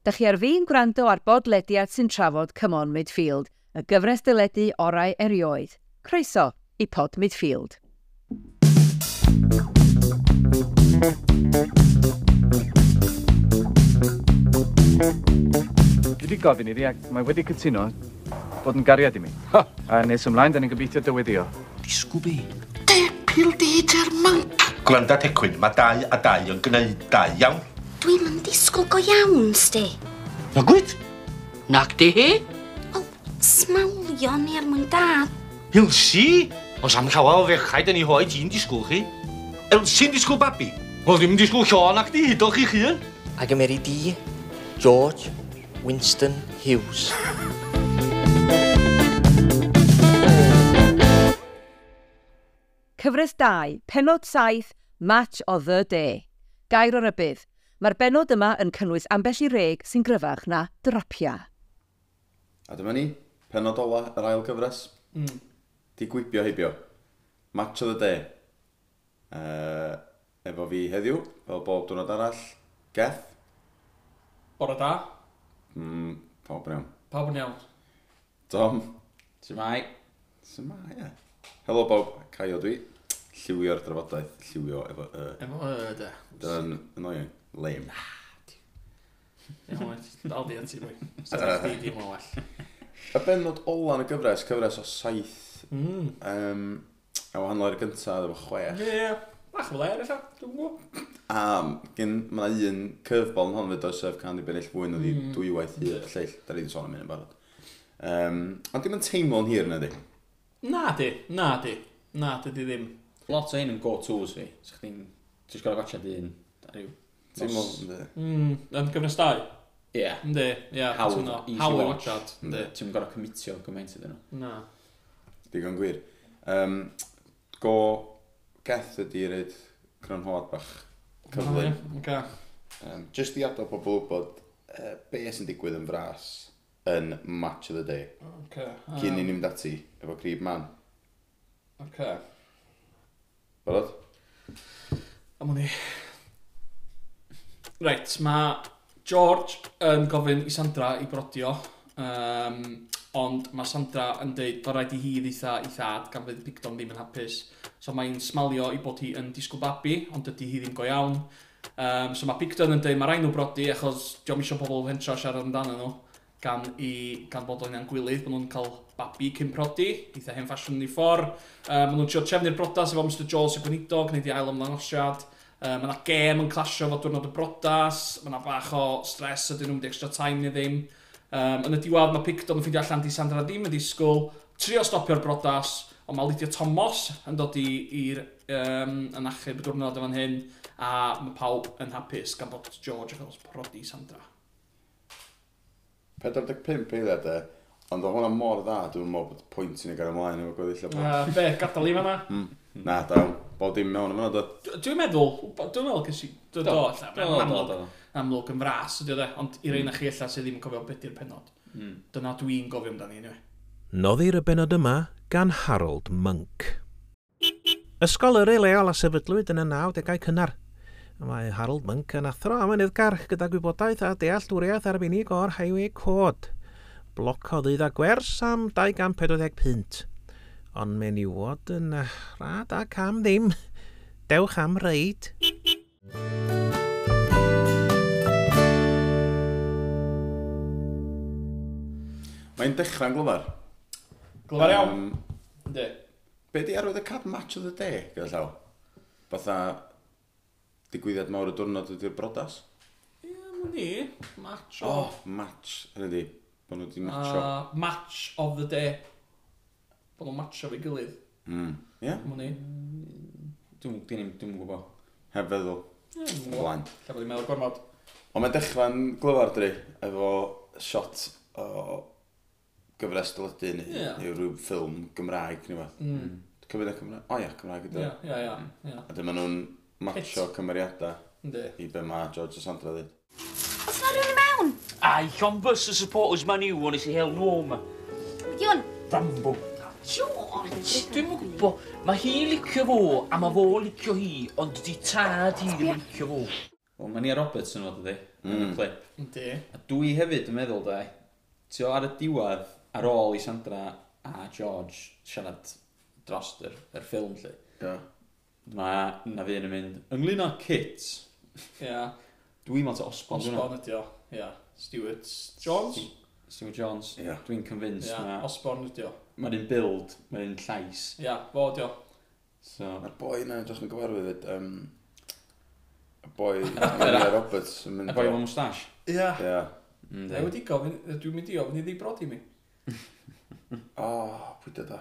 Dych chi ar fi'n gwrando ar bodlediad sy'n trafod Cymon Midfield, y gyfres dyledu orau erioed. Croeso i Pod Midfield. Dwi wedi gofyn iddi ac mae wedi cytuno bod yn gariad i mi. Ha. A nes ymlaen, da ni'n gobeithio dyweddio. Disgw be? Depil di, German! Gwranda tecwyn, mae dau a dau yn gwneud dau iawn. Dwi'm yn disgwyl go iawn, sti. Na Nagwyd? Nac di hi? O, smawlio ni ar mwyn dad. Ilsi? Os am llawer o fechau, da ni hoi ti'n disgwyl chi. Ilsi'n disgwyl babi. Wel, ddim yn disgwyl Sean ac di hydol chi chi. Ac ymeri di, George Winston Hughes. Cyfres 2, penod 7, Match o the Day. Gair o rybydd. Mae'r benod yma yn cynnwys ambell i reg sy'n gryfach na drapia. A dyma ni, penod ola yr ail gyfres. Mm. Di gwibio heibio. Match of the day. Uh, efo fi heddiw, fel bob diwrnod arall. Geth. Bore da. Mm, pawb yn iawn. Pawb yn iawn. Tom. Symai. Symai, ie. Helo bob, Caio dwi. Lliwio'r drafodaeth, lliwio efo... y. efo, y, da. Dyna'n annoying. Lame. Aldiant i mwy. Sa'n ddim yn well. Y benod ola yn y gyfres, cyfres o saith. Mm. Um, a wahanol i'r gyntaf, efo chwech. Ie, yeah. Ach, fel er, eithaf, dwi'n gwybod. A gen, mae yna un curveball yn hon fyd oes sef can i bennill fwy na di mm. dwy waith hir, yeah. lleill, da ni wedi sôn am hyn yn barod. Um, ond dim yn teimlo'n hir yna di? Na di, na di, na di, di ddim. Lot o hyn yn go-tos fi, sa'ch chi'n... Ti'n gorau gotcha di un, rhyw Ti'n mwyn, ynddi. Mm, yn gyfres dau? Ie. Yeah. Ynddi, ie. Yeah, easy Hawdd watch. watch ynddi. Ti'n gorau commitio gymaint iddyn nhw. Na. Digon gwir. Um, go geth ydi rhaid crynhoad bach cyflym. Okay. Um, just i adael pobl bod uh, be sy'n digwydd yn fras yn match of the day. Okay. Um, Cyn i ni'n ati efo crib man. Okay. Barod? Am o'n i. Reit, mae George yn gofyn i Sandra i brodio, um, ond mae Sandra yn dweud bod rhaid i hi ddeitha i thad gan fydd Picton ddim yn hapus. So mae'n smalio i bod hi yn disgwyl babi, ond dydy hi ddim go iawn. Um, so mae Picton yn dweud mae rhaid nhw brodi achos diolch eisiau pobl hentra siarad amdano nhw gan, i, gan bod o'n gwylydd bod nhw'n cael babi cyn prodi, eitha hen ffasiwn ni ffordd. Um, maen nhw'n trio trefnu'r brodas efo Mr Jones y Gweinidog, gwneud i ail ymddangosiad. Uh, mae yna gem yn clasio fo diwrnod y brodas, mae yna bach o stres ydyn nhw'n mynd extra time neu ddim. Um, yn y diwedd mae Picton yn ffeindio allan di Sandra ddim yn disgwyl, trio stopio'r brodas, ond mae Lydia Thomas yn dod i'r um, yn achub y diwrnod yn hyn, a mae pawb yn hapus gan bod George yn os prodi Sandra. 45 eiliad e, ond o hwnna mor dda, dwi'n meddwl bod pwynt sy'n ei gael ymlaen efo gweddill o blant. Uh, be, gadael i fanna? mm. Hmm. Na, da, bod dim mewn yma, da. Dwi'n meddwl, dwi'n meddwl gysi, do, do, amlwg, amlwg yn fras ydy o de, ond i un hmm. chi ella sydd ddim yn cofio beth i'r penod. Hmm. Dyna dwi'n gofio amdani, anyway. Noddir y benod yma gan Harold Monk. Ysgol yr leol a sefydlwyd yn y 90au cynnar. Mae Harold Monk yn athro am yn garch gyda gwybodaeth a dealltwriaeth arbennig o'r Highway Code. Bloc o ddydd a gwers am 245 ond menywod yn uh, rad ac am ddim. Dewch am reid. Mae'n dechrau'n glyfar. Glyfar iawn. Um, Ynddi. Be di arwydd y cad match of the day, gyda llaw? Fatha digwyddiad mawr y diwrnod ydy'r brodas? Ie, yeah, ni. Match o. Oh, match, hynny di. Bo nhw di matcho. Uh, match of the day bod nhw'n matcha fi gilydd. Hmm. Mm. Ie? Yeah. Mwni. Dwi'n dwi, dwi gwybod. Heb feddwl. Ie, Blaen. Lle bod i'n meddwl gormod. Ond mae'n dechrau'n glyfar dri efo shot o gyfres dyledu neu, yeah. rhyw ffilm Gymraeg neu beth. Mm. Cymryd y Cymraeg? O oh, ia, yeah, Cymraeg ydy. Ia, ia, ia. ia. A dyma nhw'n matcho cymeriadau i be mae George o Sandra ddyn. Os na rhywun i mewn? Ai, John Bus, the supporters man i'w, ond to see hell no, ma. Pwy? Rambo. George! Dwi'n mwyn gwybod, mae hi licio fo, a mae fo licio hi, ond di tad hi ddim licio fo. Wel, mae Nia Roberts yn fod ydi, yn y mm. clip. Yndi. A dwi hefyd yn meddwl, da, ti o ar y diwedd, ar ôl i Sandra a George siarad dros yr, yr ffilm, lle. Da. Mae na fi yn mynd, ynglyn â Kit. Ia. Dwi'n meddwl Osborn. Osborn ydi o, ia. Stuart Jones? Stuart Jones. Dwi'n convinced. Ia, Osborn ydi o mae'n un build, mae'n un llais. Ia, yeah, fo dio. So. Mae'r boi yna, dros yn gyfarwydd, fyd, um, y boi Amelia Roberts. Y boi o'n moustache? Ia. Ia. Na i wedi gofyn, dwi'n mynd i ofyn i ddi brodi mi. o, oh, pwy dyda?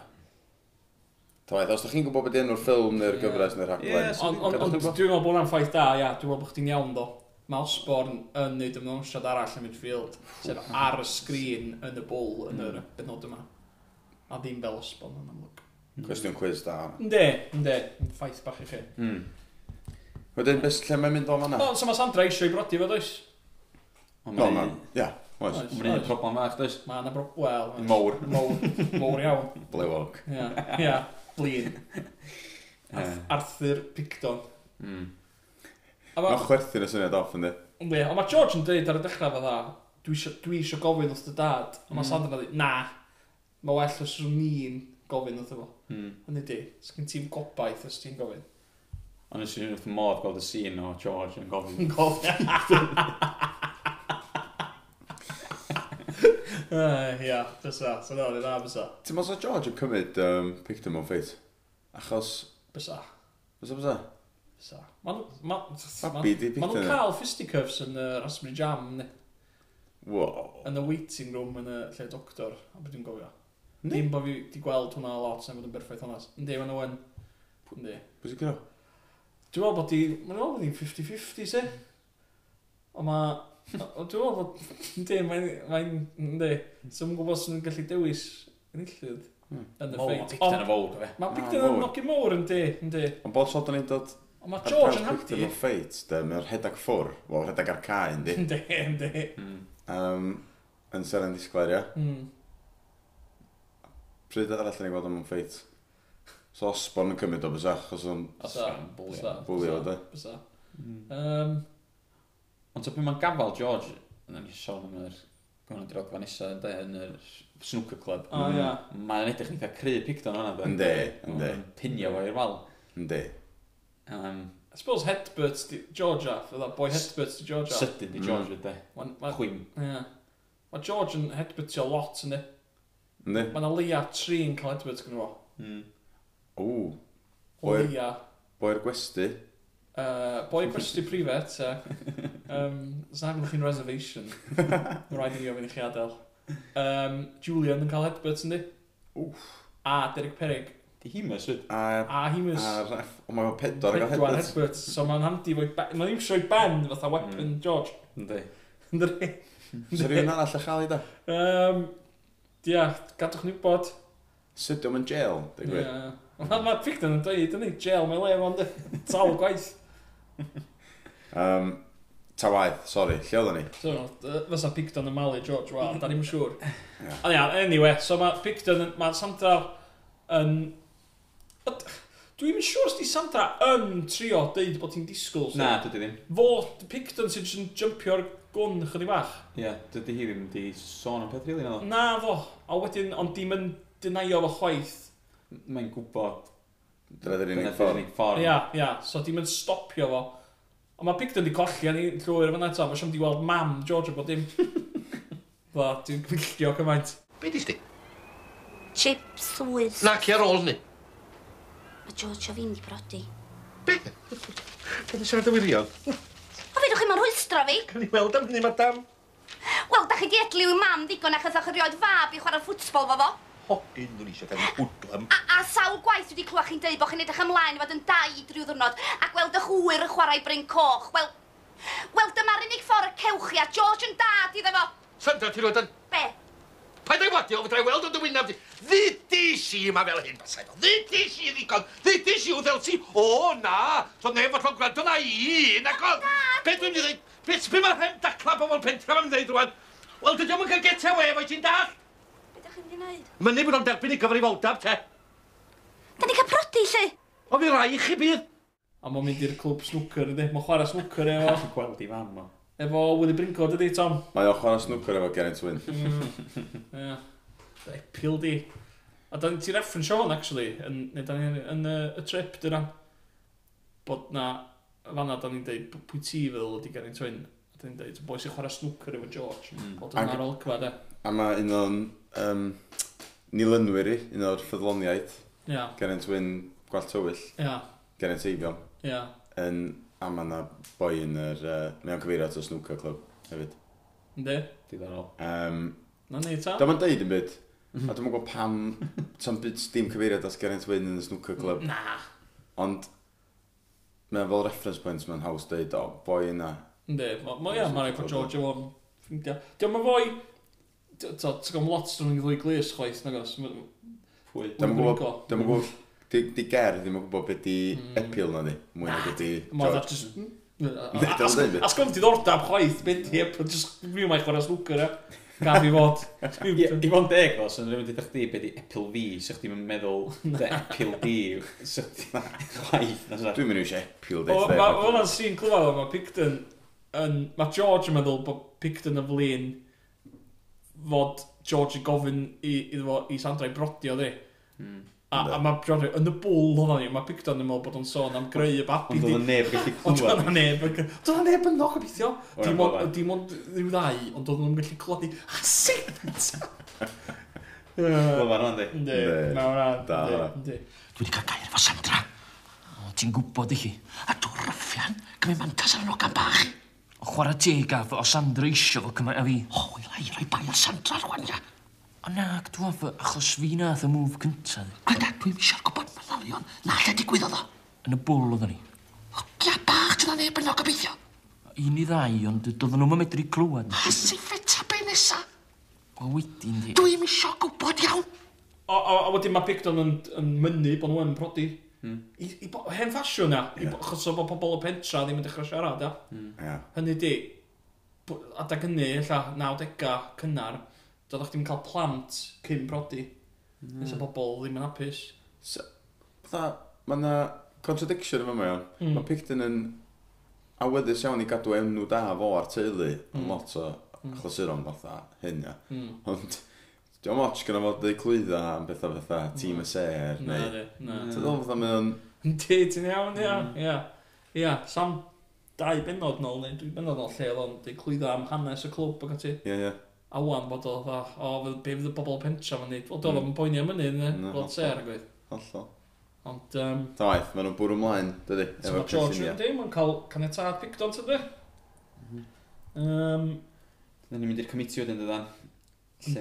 Toedd, os ydych chi'n gwybod beth enw'r ffilm neu'r gyfres neu'r rhaglen. Ond dwi'n meddwl bod hwnna'n ffaith da, ia. Dwi'n meddwl bod chdi'n iawn do. Mae Osborn yn neud ymwneud arall yn midfield, sef ar y sgrin yn y bwl yn yr hmm. benod yma a ddim fel ysbon yn amlwg. Hmm. Cwestiwn quiz da. Ynddi, ynddi, ffaith bach i chi. Mm. Wedyn, beth lle mae'n mynd o fanna? O, so mae Sandra eisiau i brodi fo, does? Ond no, ma, ia, oes. Mae'n un problem fach, does? Mae yna brob, wel... Mowr. Mowr, mowr iawn. Blewog. Ia, ia, blin. Arthur Picton. Mm. Mae'n chwerthu'n y syniad off, ynddi? Ie, ond mae George yn dweud ar y dechrau fe dda, dwi eisiau gofyn wrth y dad, ond mae hmm. Sandra yn dweud, na, mae well os rwy'n ni'n gofyn wrtho fo. Hmm. Ond ydy, sgyn ti'n gobaith os ti'n gofyn. Ond nes i'n wrth modd gweld y scene o George yn gofyn. Gofyn. Ah, ia, bysa. So no, ni'n am bysa. Ti'n meddwl o George yn cymryd um, picture mewn ffeit? Achos... Bysa. Bysa, bysa? Bysa. Ma'n ma, ma, nhw'n cael fisticuffs yn y uh, Raspberry Jam, ne? Wow. Yn y waiting room yn y lle doctor, a beth dwi'n gofio. Dim bod fi wedi gweld hwnna lot, sa'n bod yn berffaith hwnna. Yndi, mae'n Owen. Yndi. Pwy sy'n gyro? Dwi'n meddwl bod i... Mae'n meddwl bod i'n 50-50, se? Ond mae... Dwi'n meddwl bod... Yndi, mae'n... Mae'n... Yndi. mae'n gwybod sy'n gallu dewis enillydd. Hmm. Yn y ffeit. Mae'n fawr, fe. Mae Bigden yn nogi mowr, yndi. Yndi. Ond bod sot yn ei dod... Ond mae George yn hapdi. Mae'n ffeit, de. Mae'n rhedag ffwr. Wel, rhedag ar cae, yndi. Yndi, yndi. Yn seren disgwyr, ia? Mm. Pryd arall ni'n gweld am yn ffeit? So Osborn yn cymryd o bysach, achos o'n bwlio o da. Hmm. Ond so pan mae'n gafal George, yna ni sôn am yr gwahanol dirogfa nesaf yn de, yn yr snooker club. O, hmm. ia. Mae'n edrych yn eitha cry picton o'na de. Ynddi, ynddi. Pinio fo i'r wal. Ynddi. Um, I suppose Hedbert's di Georgia, ath, oedd boi Hedbert's di Georgia. Sydyn di George, mm. ydy. Chwym. Ie. Mae George yn Hedbertio lot, ynddi. Ynddi? Mae yna leia tri'n cael Edwards gyda fo. Mm. O. Boi'r- Leia. Boi'r gwesti. Uh, boi gwesti prifet, uh, e. um, sa'n gwneud chi'n reservation. Mae'n rhaid i ni ofyn i chi adael. Um, Julian yn cael Edwards yndi? Wff. A Derek Perig. Di hi mysyd. A, A Himus. a ref. O, mae'n pedwar yn cael Edwards. Edwards. So mae'n handi fwy... Mae'n iwsio i ben fatha weapon Mm. George. Yndi. Ynddi? Sa rhywun arall a chael i da? Um, Ia, gadwch ni bod. Sydwm yn jail, dwi'n gwir. Ie. Mae ma Picton yn dweud, yn ei jail, mae le fo'n tal gwaith. Um, ta waith, sori, lle oedden ni? So, yy, fysa Picton yn malu George Ward, da ni'n siŵr. Ond ia, anyway, so mae Picton, yn- mae Sandra yn... Yd- Dwi'n mynd siŵr os di Sandra yn trio deud bod hi'n disgwyl. So. Na, dydy ddim. Fo, Picton sy'n jyst yn jumpio'r gwn chydig bach. Ie, yeah, dydy hi ddim di sôn am peth rili really, na. Na fo, a wedyn, ond dim yn dynaio fo chwaith. Mae'n gwybod. Dyna'r ddim unig ffordd. Ia, ia, so dim yn stopio fo. Ond mae Picton di colli a ni llwyr fyna eto, mae siom di weld mam George bod dim. Fo, dwi'n gwylltio cymaint. Be di sti? Chips with... Naci ar ôl ni. Mae George o fi'n di brodi. Be? Gan i siarad y wirion? O fedrwch chi ma'n rhwystro fi? Gan i weld am hynny, madam. Wel, da chi di edliw i mam ddigon achos o'ch rioed fab i chwarae ffwtsbol fo fo. hogyn dwi'n eisiau cael ei bwdlam. A, a sawl gwaith wedi clywed chi'n deud bod chi'n edrych ymlaen i fod yn dau drwy ddwrnod a gweld y hwyr yn chwarae bryn coch. Wel, wel dyma'r unig ffordd y cewch chi a George yn dad iddo fo. Sanda ti roed yn... Be? Paid ei wadio, fydra i weld o'n dy wynaf di. Ddidis i yma fel hyn, basai fo. Ddidis i ddigon. Ddidis i wddel ti. O, na. So neb fod o'n gwrando na i, na god. Be dwi'n mynd i ddweud? Be sbyn mae'r hen dacla bobl pentra fe'n ddweud rwan? Wel, dydw i'n yn cael get away efo ti'n dall. Be dych chi'n mynd i wneud? Mynu bod o'n derbyn i gyfrifoldab, te. Da ni cael prodi, lle? O, fi rai i chi bydd. A mae'n mynd i'r clwb snwcer, ydy? Mae'n chwarae snwcer efo. Chi'n gweld i fam, o efo Willy Brinko, dydy, Tom? Mae ochr o snwcer efo Geraint Wyn. Mm. Ie. Epil di. A da ni ti referensio hwn, actually, yn, neu da ni yn y, y trip, dyna. Bod na, fanna, da ni'n deud, pwy ti fel ydi Geraint Wyn? A da ni'n deud, boi sy'n chwarae snwcer efo George. Mm. Bod yn ar olygfa, de. A mae un o'n um, nilynwyr i, un o'r ffyddloniaid. Ia. Yeah. Geraint Wyn gwallt tywyll. Ia. Yeah. Geraint Eifion. Ia. Yeah. Yn A mae yna boi yn yr... Uh, mae o'n cyfeirio at o snwca clwb hefyd. Ynddi? Diddorol. Um, Na ni ta. Dyma'n deud yn byd. A dwi'n gwybod pam, tam byd dim cyfeiriad at Geraint Wyn yn y snwca club. Na. Ond, mae'n fel reference points mae'n haws deud, o, boi yna. Ynddi, mae ia, mae'n eich George o'n ffrindiau. Dwi'n mynd fwy, ti'n gwybod lot sy'n mynd i ddwy glis chwaith, nag os? Pwy? Dwi'n gwybod, Di ger ddim yn gwybod beth di hmm. epil na di. Mwy na beth di... George. Asgwm diddordab chwaith, beth di epil, jyst rhyw mae chwarae snwcer e. Gaf i fod. I fod yn deg fo, sy'n rhywun dydych chi beth di epil fi, sy'ch chi'n meddwl dy epil di, sy'ch chi'n chwaith. Dwi'n mynd i eisiau epil di. Mae hwnna'n sy'n clywed mae Picton yn... Mae George yn meddwl bod Picton yn flin fod George yn gofyn i, iddo fo i Sandra i brodio di. Mm. A, a mae Rodri, yn y bwl hwnna ni, mae Picton yn meddwl bod o'n sôn am greu y babi. Ond oedd yn neb gallu clywed. Ond oedd neb, oedd o'n neb yn nog o gobeithio. Dim ond rhyw ddau, ond oedd nhw'n gallu clywed ni, a sut? Wel, ma'n rhan di. Ynddi, ma'n rhan. Dwi wedi cael gair efo Sandra. O, ti'n gwybod i chi. A dwi'n rhyffian, gymryd mantas ar nogan bach. O chwarae teg a o Sandra eisiau fo cymryd a fi. O, i lai, rhoi bai ar Sandra rwan, ia. O na, dwi'n fy achos fi nath y move cyntaf. O na, dwi'n eisiau'r gwybod manylion. Na, lle digwyddodd o? Yn y bwl oedden ni. O, gia bach, dwi'n aneb yn o gobeithio. Un i ddau, ond doedden nhw'n medru clywed. A siffet a be nesa? O, wedyn di. Dwi'n eisiau gwybod iawn. O, o, o, wedyn mae Picton yn, yn mynnu bod nhw'n prodi. Hmm. I, i bo, hen ffasiwn na, yeah. i bo, achos o bod pobl o pentra ddim yn dechrau siarad. Mm. Yeah. Hynny di, adag hynny, illa, 90 cynnar, doeddech chi'n cael plant cyn prodi. Mm. Nes y bobl ddim yn hapus. So, Fytha, mae yna contradiction yma mewn. Mm. Mae Picton yn awyddus iawn i gadw enw da fo ar teulu mm. yn lot o mm. achlysuron fatha hyn, ia. Mm. Ond, Dwi'n moch gyda fod ei clwydda am bethau fatha mm. tîm y ser, na, neu... Na, na. Ti'n dod fatha mewn... Ti, ti'n iawn, ia, mm. ia. Ia, sam dau benod nôl, neu dwi benod nôl lle oedd o'n dweud clwydda am hanes y clwb ac ati. Ia, ia. A wan bod o, dda, o, be fydd y bobl pentra fan neud? Wel, doedd o'n poeni am hynny, ne? Lot ser, agwyd. Hollol. Ond... Um, Ta waith, maen nhw'n bwrw ymlaen, dydy. So mae George yn dim yn cael caniatad picdon, tydy? Um, mhm. Dyna ni'n mynd i'r comitio, dyn, dydan.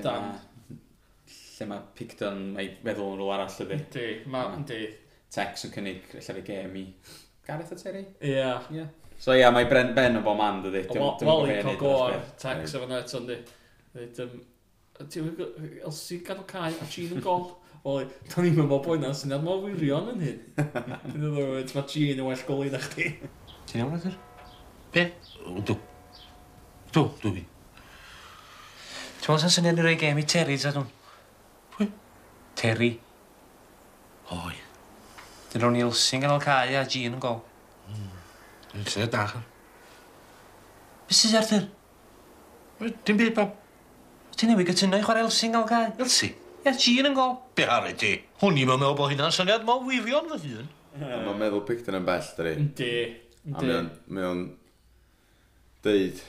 Dan. Lle mae picdon, mae feddwl yn rôl arall, ydy. Yndi, mae, yndi. Tex yn cynnig, lle fe gem i Gareth a Terry? Ie. So ie, mae Bren Ben o bo man, dydy. Wel, i cael gor, Tex efo net, yndi. Dweud, um, ti'n Elsi gadw cael a Jean yn gol. Wel, da ni'n meddwl bod yna syniad mor wirion yn hyn. Dwi'n y ddweud, mae Jean yn well golau na chdi. Ti'n iawn, Arthur? Be? Dw. Dw, dw fi. Ti'n meddwl sy'n syniad i roi gem i Terry, ta dwi'n? Pwy? Terry. Oi. Dyn ro'n i Elsi yn ganol cae a Jean yn gol. Mm. Yn syniad da, chan. Be sy'n Arthur? Dim byd, bab. Ti newid gytuno i chwarae Elsi yn gael gael? Elsi? Ie, Jean yn gol. Be ar ydi? Hwn i'n meddwl bod hynna'n syniad mor wirion fy hun. Mae'n meddwl Picton yn bell, dyri? Yndi. A mae o'n deud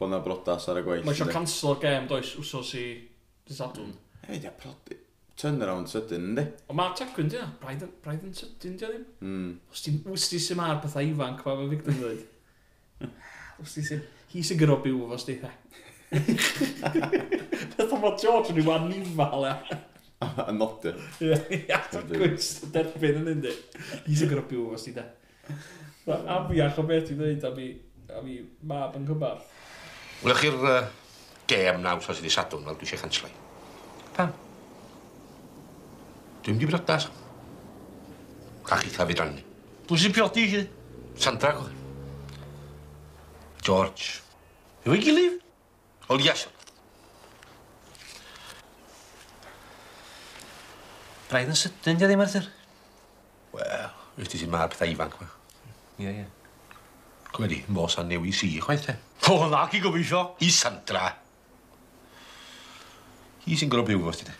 bod na brodas ar y gweill. Mae eisiau cancel o'r gem, does, wsos i Sadwn. Mm. Ei, dia prodi. Turnaround sydyn, ynddi? O, mae Tecwyn, dia. Braidd yn sydyn, di dia ddim. Mm. Os ti'n wsti sy'n ma'r pethau ifanc, mae fe Victor yn dweud. Os ti sy'n... Hi sy'n gyro byw, os ti. Beth o'n o George yn yw anifal e? A nodi. Ie, gwrs, derbyn yn ynddi. undi. Is yn grybio fo sydd e. A fi ach o beth i ddweud a fi, a fi mab yn cybar. Wlech chi'r uh, gem naw sos i ddisadwn fel dwi eisiau chanslau. Pam? Dwi'n di brodas. briodas. Cach eitha fi drannu. Dwi'n sy'n priodi chi. Sandra, George. Efo'i gilydd? Ol iawn. Braidd yn sydyn, di o ddim, Arthur? Wel, wyt ti sy'n ma'r pethau ifanc ma. Ie, ie. Gwedi, mos a newi si, chwaith te. O, na, i gobeithio. I Sandra. Hi sy'n gorau byw fos ti te.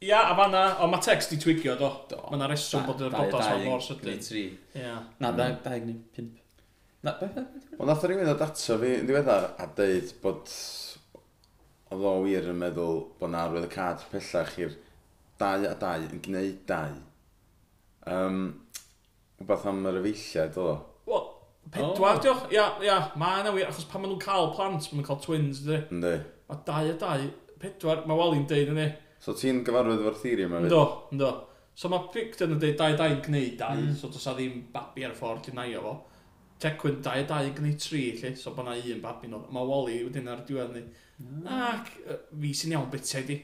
Ia, a fanna, o mae text i twigio, do. do. Mae yna reswm bod yr bodas mor sydyn. 23. Ia. Na, 25. Na, beth? Ond nath rhywun ddod ato fi yn ddiweddar a deud bod oedd o wir yn meddwl bod na arwydd y cad pellach i'r dau a dau yn gwneud dau. Um, Wbeth am yr efeilliad oedd o. Wel, pedwar oh. diolch. Ia, ia, mae yna wir, achos pan maen nhw'n cael plant, maen nhw'n cael twins, ydy. Ynddi. Mae dau a dau, pedwar, mae Wally'n deud yna. So ti'n gyfarwydd efo'r theori yma? Ynddo, ynddo. So mae Picton yn deud dau a dau yn gwneud dau, mm. so does a ddim babi ar y ffordd i naio fo. Tecwyn 2 2 gwneud 3, lle, so bod na un babi nhw. Mae Wally wedyn ar diwedd ni. Ah. Ac, fi sy'n iawn bethau di.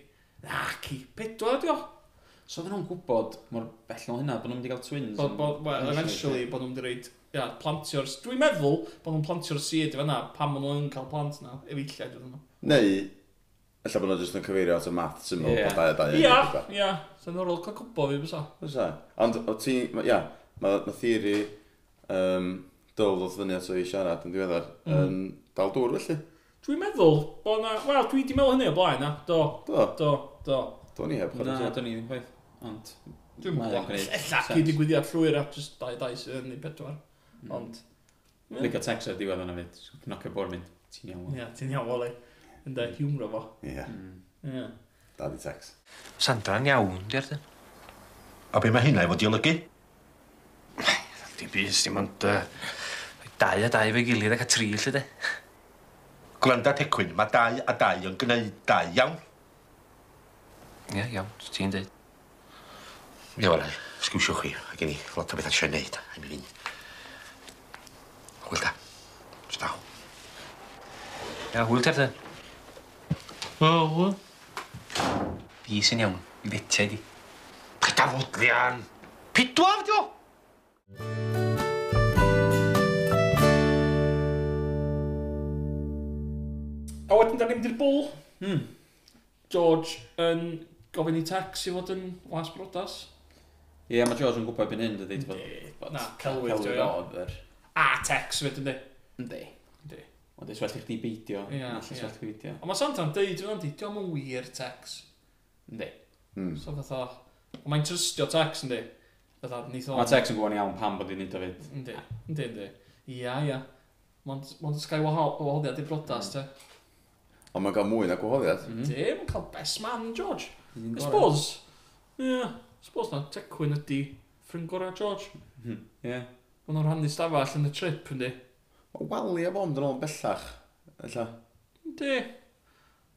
Ac i, pedwar di o. So oedden nhw'n gwybod mor bell o hynna, bod nhw'n mynd i gael twins? Bod, bod, well, eventually, bod nhw'n mynd i reid, ia, plantio'r... Dwi'n meddwl bod nhw'n plantio'r seed i fanna pan maen nhw'n cael plant na, efeilliad oedden nhw. Neu, Alla bod nhw jyst yn cyfeirio at y math syml yeah. bod dau a dau. Ia, ia. Sa'n norol cael cwbo fi, bysa. Bysa. Ond, o ti, ia, mae ma theori um, Dyl ddod fyny ato i siarad yn diweddar. Mm. yn dal dŵr felly. Dwi'n meddwl bod na... Wel, dwi wedi meddwl hynny o blaen na. Do. Do. Do. Do. Do ni heb. Na, do ni ddim chwaith. Ond... Dwi'n meddwl. Ella i digwyddiad llwyr a just dau dau sydd yn ei bedwar. Mm. Ond... Liga text ar diwedd yna fyd. Knock a bwr mynd. Ti'n iawn. Ie, ti'n iawn Wally. Yn da mm. humor o fo. Ie. Mm. Ie. Da di. Sandra'n iawn, di Arden. A be mae hynna efo diolygu? Di bus, dim ond... Uh dau a dau fe gilydd ac a tri lle de. Gwranda Tecwyn, mae dau a dau yn gwneud dau, iawn? Ie, yeah, iawn, ti'n dweud. Ie, wala, sgwisiwch chi, a gen i lot o beth eisiau gwneud, a mi fynd. Hwyl da. Staw. Ia, hwyl tef da. O, hwyl. Fi sy'n iawn, i fetiau di. Pedaroddian! Pidwaf, di o! A wedyn, da ni'n mynd i'r bwl. Hmm. George yn gofyn i Tex i fod yn was brodas. Ie, yeah, mae George yn gwybod byn hyn, dydy. Na, celwydd dwi o. A Tex fyd, di. Yndi. Yndi. Ond dwi'n swell i chdi beidio. Ie, yeah, ie. Yeah. beidio. Ond mae Santa'n deud, dwi'n di, diolch yn wir Tex. Yndi. Mm. So fatha, ond mae'n trystio Tex, yndi. Fatha, nith o... Mae Tex yn gwybod iawn pam bod i'n neud o fyd. Yndi, yndi, yndi. Ia, ia. Mae'n sgai wahoddiad i brodas, hmm. te. Ond mae'n cael mwy na gwahoddiad. Mm. Dim, cael best man George. I suppose. Ie, yeah, suppose na, tecwyn ydi ffrind gorau George. Mhm. Ie. Yeah. Ond o'n rhannu stafell yn y trip, yndi. Mae wali a bom, dyn nhw'n bellach. Ella. Ynddi.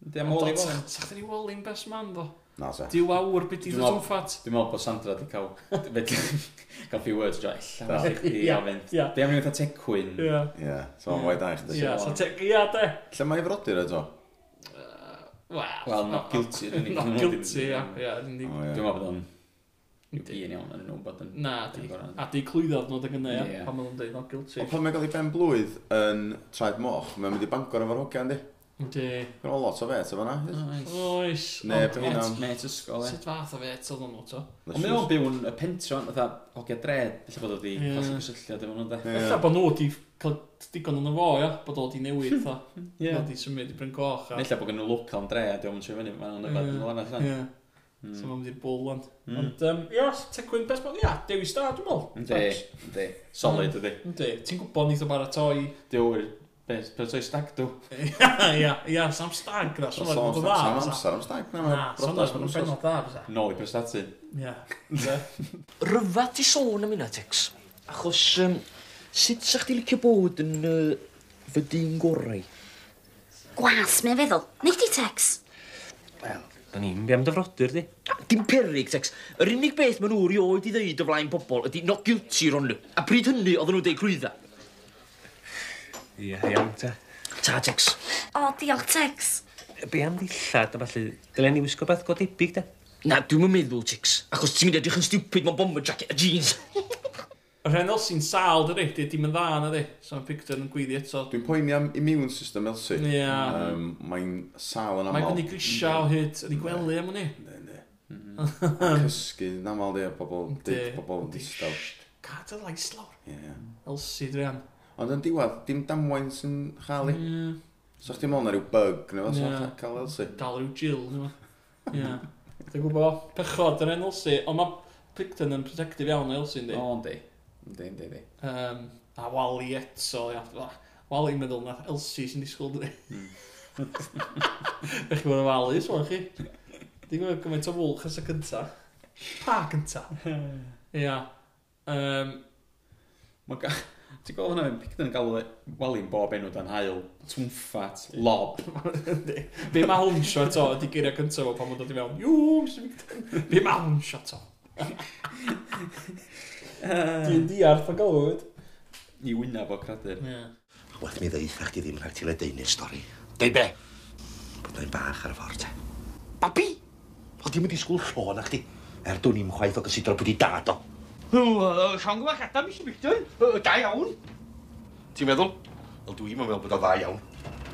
Ynddi am ôl i fod. Sa'ch dyn ni wali'n best man, ddo. Na, se. Diw awr beth i ddod ffat. Dwi'n meddwl bod Sandra di cael... cael few words, jo. Ella, mae'n chdi a fynd. Di am ni'n tecwyn. Ie. Ie, so mae'n waith da i chdi. Ie, so tecwyn, ie, de. Lle mae'n frodyr eto? Wel, well, not guilty. not guilty, ia. Dwi'n meddwl bod o'n... Dwi'n iawn yn nhw bod yn... Na, a di clwyddodd nhw dy gynnau, ia, pan maen nhw'n dweud not guilty. Ond pan mae'n gael ei ben blwydd yn Traed Moch, mae'n mynd i bangor efo'r hogiau, di? Yndi. Mae'n lot o fet efo na. Oes. Neb yn hynna. Met ysgol, e. Sut fath o fet oedd hwnnw to? Ond mae o'n byw yn y pentron, fatha hogia dred, felly bod wedi i cael gysylltiad efo nhw, de. Felly bod nhw wedi cael digon yn y fo, ia? Bod o wedi newid, tho. Ie. Oedd i symud i Bryn Goch. Nella bod gen nhw local yn dred, yn siarad fyny, mae'n yfed yn lan allan. Ie. So hmm. mae'n mynd i'r bwl, ond. Hmm. Ond, ia, tecwyn best man, ia, Dewi Star, dwi'n meddwl. Yndi, yndi. Solid, ydi. Yndi. Ti'n gwybod nid o baratoi? Dwi'n Beth, beth o'i stag dw? Ia, ia, sam stag, da, sôn o'n dda. Sam amser am stag, na, mae'n brodas mewn amser. Sam da, No, i prestatu. Ia. Ryfa ti sôn am hynna, Tex. Achos, um, sut sa'ch ti licio bod yn uh, fy dyn gorau? Gwas, mae'n feddwl. Nid di, Tex? Wel, da ni'n biam dyfrodur, di. Dim perig, Tex. Yr unig beth maen nhw rioed i ddeud o flaen pobl ydy not guilty, Ronlu. A pryd hynny, oedden nhw'n deud crwydda. Ie, iawn te. Ta, Tex. O, diolch, Tex. Be am ddillad, a falle, dylen ni wisgo beth godebig, da? Na, dwi'n mynd meddwl, Tex. Achos ti'n mynd edrych yn stupid mewn bomber jacket a jeans. Y rhenol sy'n sal, dydy, di dim yn dda na di. So mae Picton yn gwyddi eto. Dwi'n poeni am immune system Elsie. Ie. Yeah. Um, Mae'n sal yn aml. Mae'n gynnu grisia o hyd, yn ei gwely am hwnni. Ne, ne. Mm-hmm. Cysgu, yn aml di, pobl, dyd, pobl yn distaw. Cadw lais lawr. Ie. Elsi, dwi am. Ond yn diwedd, dim damwain sy'n chael i. Yeah. So chdi'n meddwl na rhyw bug neu fo, yeah. cael Elsie. Dal rhyw Jill neu fo. Ie. Dwi'n gwybod, pechod yn Elsie. ond mae Picton yn protective iawn o Elsie, ynddi? O, ynddi. Ynddi, ynddi, ynddi. Um, a Wally eto, ia. Wally meddwl na Elsie sy'n disgwyl dwi. Ech hmm. chi'n bod yn Wally, swan chi. Dwi'n gwybod gymaint o fwlch ys y cynta. Pa cynta? Ia. Um, Mae Ti'n gweld hwnna, picdyn yn galw e, walin bob enw dan hael, twmffat, lob. Be mae hwn sio to, di geiriau cyntaf o pan mae'n dod i mewn. Iw, Mr. picdyn. Be mae hwn sio to. Dwi'n diarth o galwyd. I wyna fo cradur. Wel, mi ddeitha chdi ddim rhaid ti le deunu'r stori. Dei be? Bod o'n bach ar y ffordd, te. Babi! O, dim yn disgwyl llôn a chdi. Er dwi'n i'm chwaith o gysidro bwyd i dad o. Sian gyma gada, mis i Micton. Da iawn. Ti'n meddwl? Wel, dwi'n meddwl bod o dda iawn.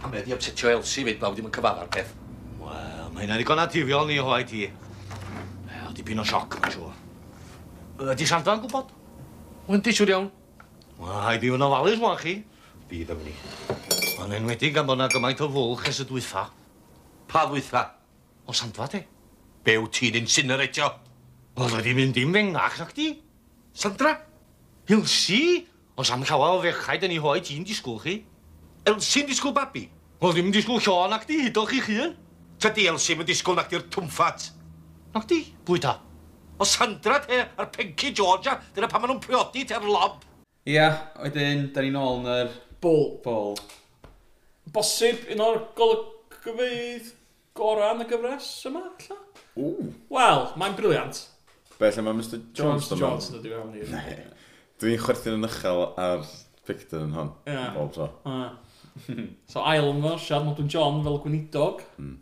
A mae wedi obsetio Elsie fyd, blawd ddim yn cyfadda'r peth. Wel, mae hynna'n ddigon atifiol ni o hoi ti. Wel, dipyn o sioc, mae'n siŵr. Ydy Sandra'n gwybod? Wyn di siŵr iawn. Wel, haid i fynd o falus, mwan chi. Bydd am ni. Mae'n enwedig gan bod yna gymaint o fwlch es y dwytha. Pa dwytha? O Sandfa, te. Bew ti'n insineratio? Wel, oedd mynd i'n fengach, nac di? Sandra? Elsie? Os am llawer o fechaid yn ei hoi ti'n disgwyl chi. Elsie'n disgwyl babi. Wel ddim yn disgwyl Sean ac di hydol chi chi yn. Tydi Elsie yn disgwyl nac di'r twmffat. Nac di? Pwy ta? O Sandra te a'r Pinky Georgia, dyna pan maen nhw'n priodi te'r lob. Ia, yeah, wedyn, da ni'n ôl yn yr... Bol. Bol. Bosib, un o'r golygfeidd gorau yn y gyfres yma, alla? Wel, mae'n briliant. Be, lle mae Mr Jones Jones Johnson ydi fewn i'r... Dwi'n chwerthu'n yn uchel ar pictur yn hon. Ie. Bob tro. Ie. So ail ymwyrsiad, Modwyn John fel gweinidog. Mm.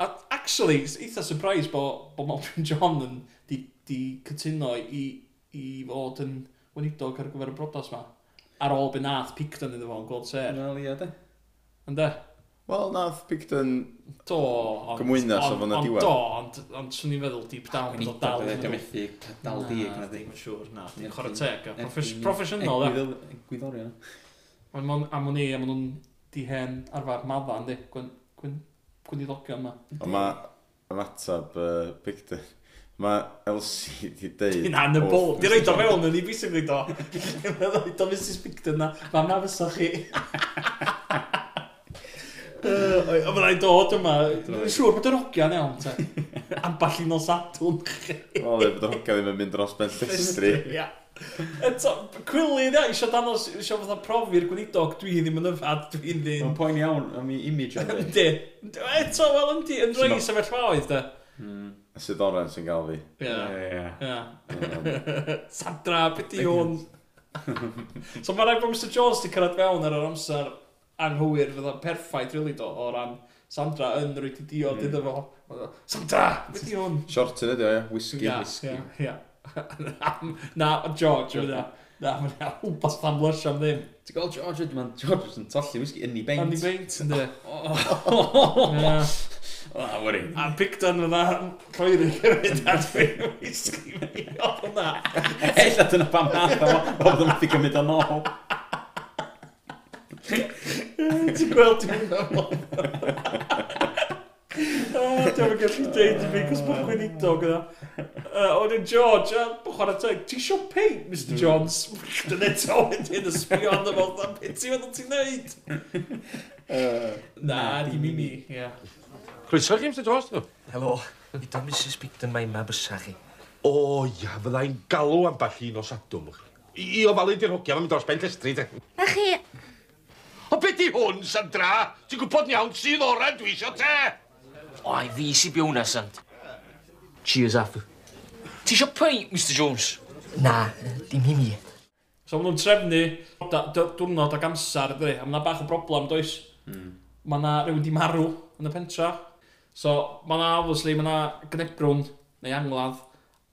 A actually, eitha surprise bod bo Modwyn John yn di, di cytuno i, i fod yn gweinidog ar gyfer y brodas ma. Ar ôl be nath Picton iddo fo'n gweld ser. Wel, ie, de. Ynde? Wel, nath Picton... Do, ond... Cymwynas o fyna diwedd. Do, ond, ond swn i'n feddwl deep down bod o dal... Dwi'n methu dal dig. Na, ddim yn siŵr, na. Dwi'n chwarae teg. Professional, e. Gwyddorio. Ond mon, A ma'n i, a ma'n nhw'n di hen arfer madda, ynddi? Gwyniddogion yma. A ma ymatab Picton. Mae Elsie di deud... Na, yn y bol. Di roed o fewn yn ei bus yn gwneud o. Mae'n roed o Mrs Picton na. Mam na fysa chi. A fydda i'n dod yma, dwi'n siŵr bod yr hogiau'n iawn, te. Amball un o sadwn chi. O, dde, bod yr hogiau ddim yn mynd dros ben llestri. Ia. Eto, cwylydd, ia, eisiau danos, eisiau fatha profi'r gweinidog, dwi ddim yn yfad, dwi'n ddim. Mae'n poen iawn am i image o'n Yndi. Eto, wel, yndi, yn rhoi sefyllfaoedd, de. Hmm. Y syddoren sy'n gael fi. Ia. Ia. Sadra, beth i hwn? So mae rhaid bod Mr Jones wedi cyrraedd fewn ar yr amser anghywir fydda perffaith, really, do, o ran Sandra yn rwy'n ti diod mm. iddo fo. Sandra! Beth i hwn? Short yn o. Whisky, yeah, whisky. Yeah, yeah. na, George, yna. E, na, mae'n na, wbeth am lysh am ddim. Ti'n gweld George, mae'n George yn tollu whisky yn ei beint. Yn ei beint, ynddi. O, wari. A Picton yna, lloeri gyrwyd ar dwi'n whisky. mi, o, hwnna. Ella dyna pam nath o, oedd yna fi gymryd yn ôl. Ti'n gweld ti'n mynd meddwl? Dwi'n gallu deud i fi, cos mae'n gweinidog gyda. Oedd yn George, bwchor teg, ti sio paint, Mr Jones? Dyna e to wedyn y sbio arno fel, da beth ti'n meddwl ti'n neud? Na, di mini, ia. Croeso chi, Mr Jones? Helo, i da Mrs Bigden mae'n mabysa chi. O, ia, fydda'i'n galw am bach un o sadwm. I ofalu di'r hogia, mae'n dros ben llestri, te. Na chi, O beth di hwn, Sandra? Ti'n gwybod iawn sydd oren dwi isio te? O, i fi si byw na, Sant. Cheers, Afu. Ti isio pint, Mr Jones? Na, dim hi mi. So maen nhw'n trefnu diwrnod ac amser, ydy. A mae bach o broblem, does? Mm. Mae yna rhywun di marw yn y pentra. So mae yna, obviously, mae yna gnebrwn neu angladd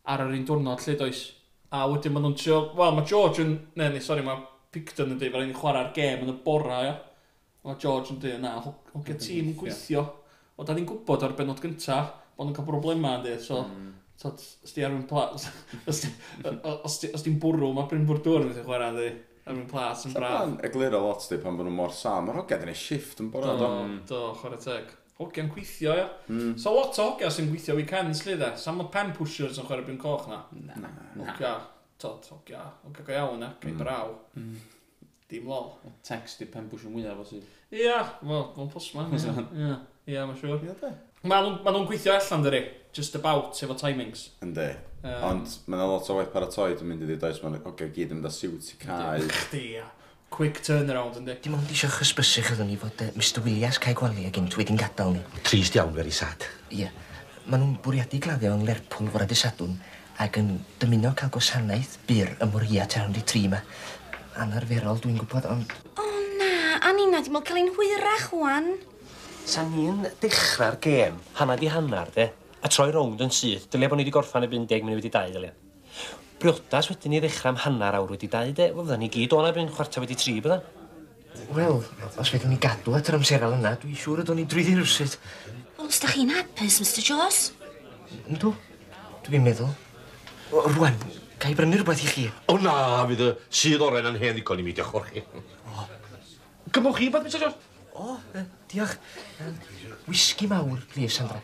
ar yr un diwrnod lle, does? A wedyn maen nhw'n trio... Wel, mae George yn... Ne, ne, sori, mae Picton yn dweud, fel ein chwarae'r gêm yn y bora, ia. O George yn dweud, na, hogia tîm yn gweithio. O, da ni'n gwybod ar benod gynta, bod nhw'n cael broblemau, yn dweud, so... Mm. So, os di arwy'n plas... os di'n bwrw, mae Bryn Bwrdwr yn ddech chwarae, dwi. Arwy'n plas yn braf. Sa'n egluro lot, di, pan bod nhw'n mor sam. Mae'r hogia dyn shift yn bora, do. Do, chwarae teg. Hogia'n gweithio, ia. Mm. So, lot o hogia sy'n gweithio weekends, lle, dde. Sam o pen pushers yn chwarae Bryn Coch, na. Na. na tod, ogia, ogia go iawn ac ei mm. braw. Mm. Dim lol. Text i pen bwysio mwyaf os sydd. Ia, wel, fo'n pos ma. Ia, ia, mae'n siŵr. Ia, de. Ma nhw'n gweithio allan, dyri. Just about, efo timings. Yndi. Um, Ond mae'n lot o waith paratoi dwi'n mynd i ddweud oes, mae'n ogio gyd yn mynd â siwt i cael. Chdi, ia. Quick turnaround, yndi. Dim ond eisiau chysbysu chydden ni fod uh, Mr Williams cael gwely ag unt wedi'n gadael ni. Trist iawn, very sad. Ie. Yeah. Maen nhw'n bwriadu gladdio yn Lerpwl fore dysadwn ac yn dymuno cael gwasanaeth bur ym Mwria Town 'di tri 'ma. Anarferol dwi'n gwybod, ond... O na! A Nina 'di bod ca'l ein hwyrach Wan. Sa ni'n dechrau'r gêm hannar 'di hannar de a troi rownd yn syth dylia bod ni wedi gorffan y deg munud wedi dau ddylia. Briodas wedyn ni ddechrau am hannar awr wedi dau de wel fyddan ni gyd o'na byn chwarta wedi tri bydda. Wel os feddwn ni gadw at yr amserol yna dwi'n siŵr ydw'n ni drwyddi rywsut. Wel os da chi'n hapus, Mr Jaws? Yndw. Dwi'n meddwl. Rwan, ga i brynu rhywbeth i chi? O na, fydd y sydd oren yn hen ddigon i mi, diolch chi. Gymwch chi, beth, Mr Jones? O, diolch. Whisky mawr, please, Sandra.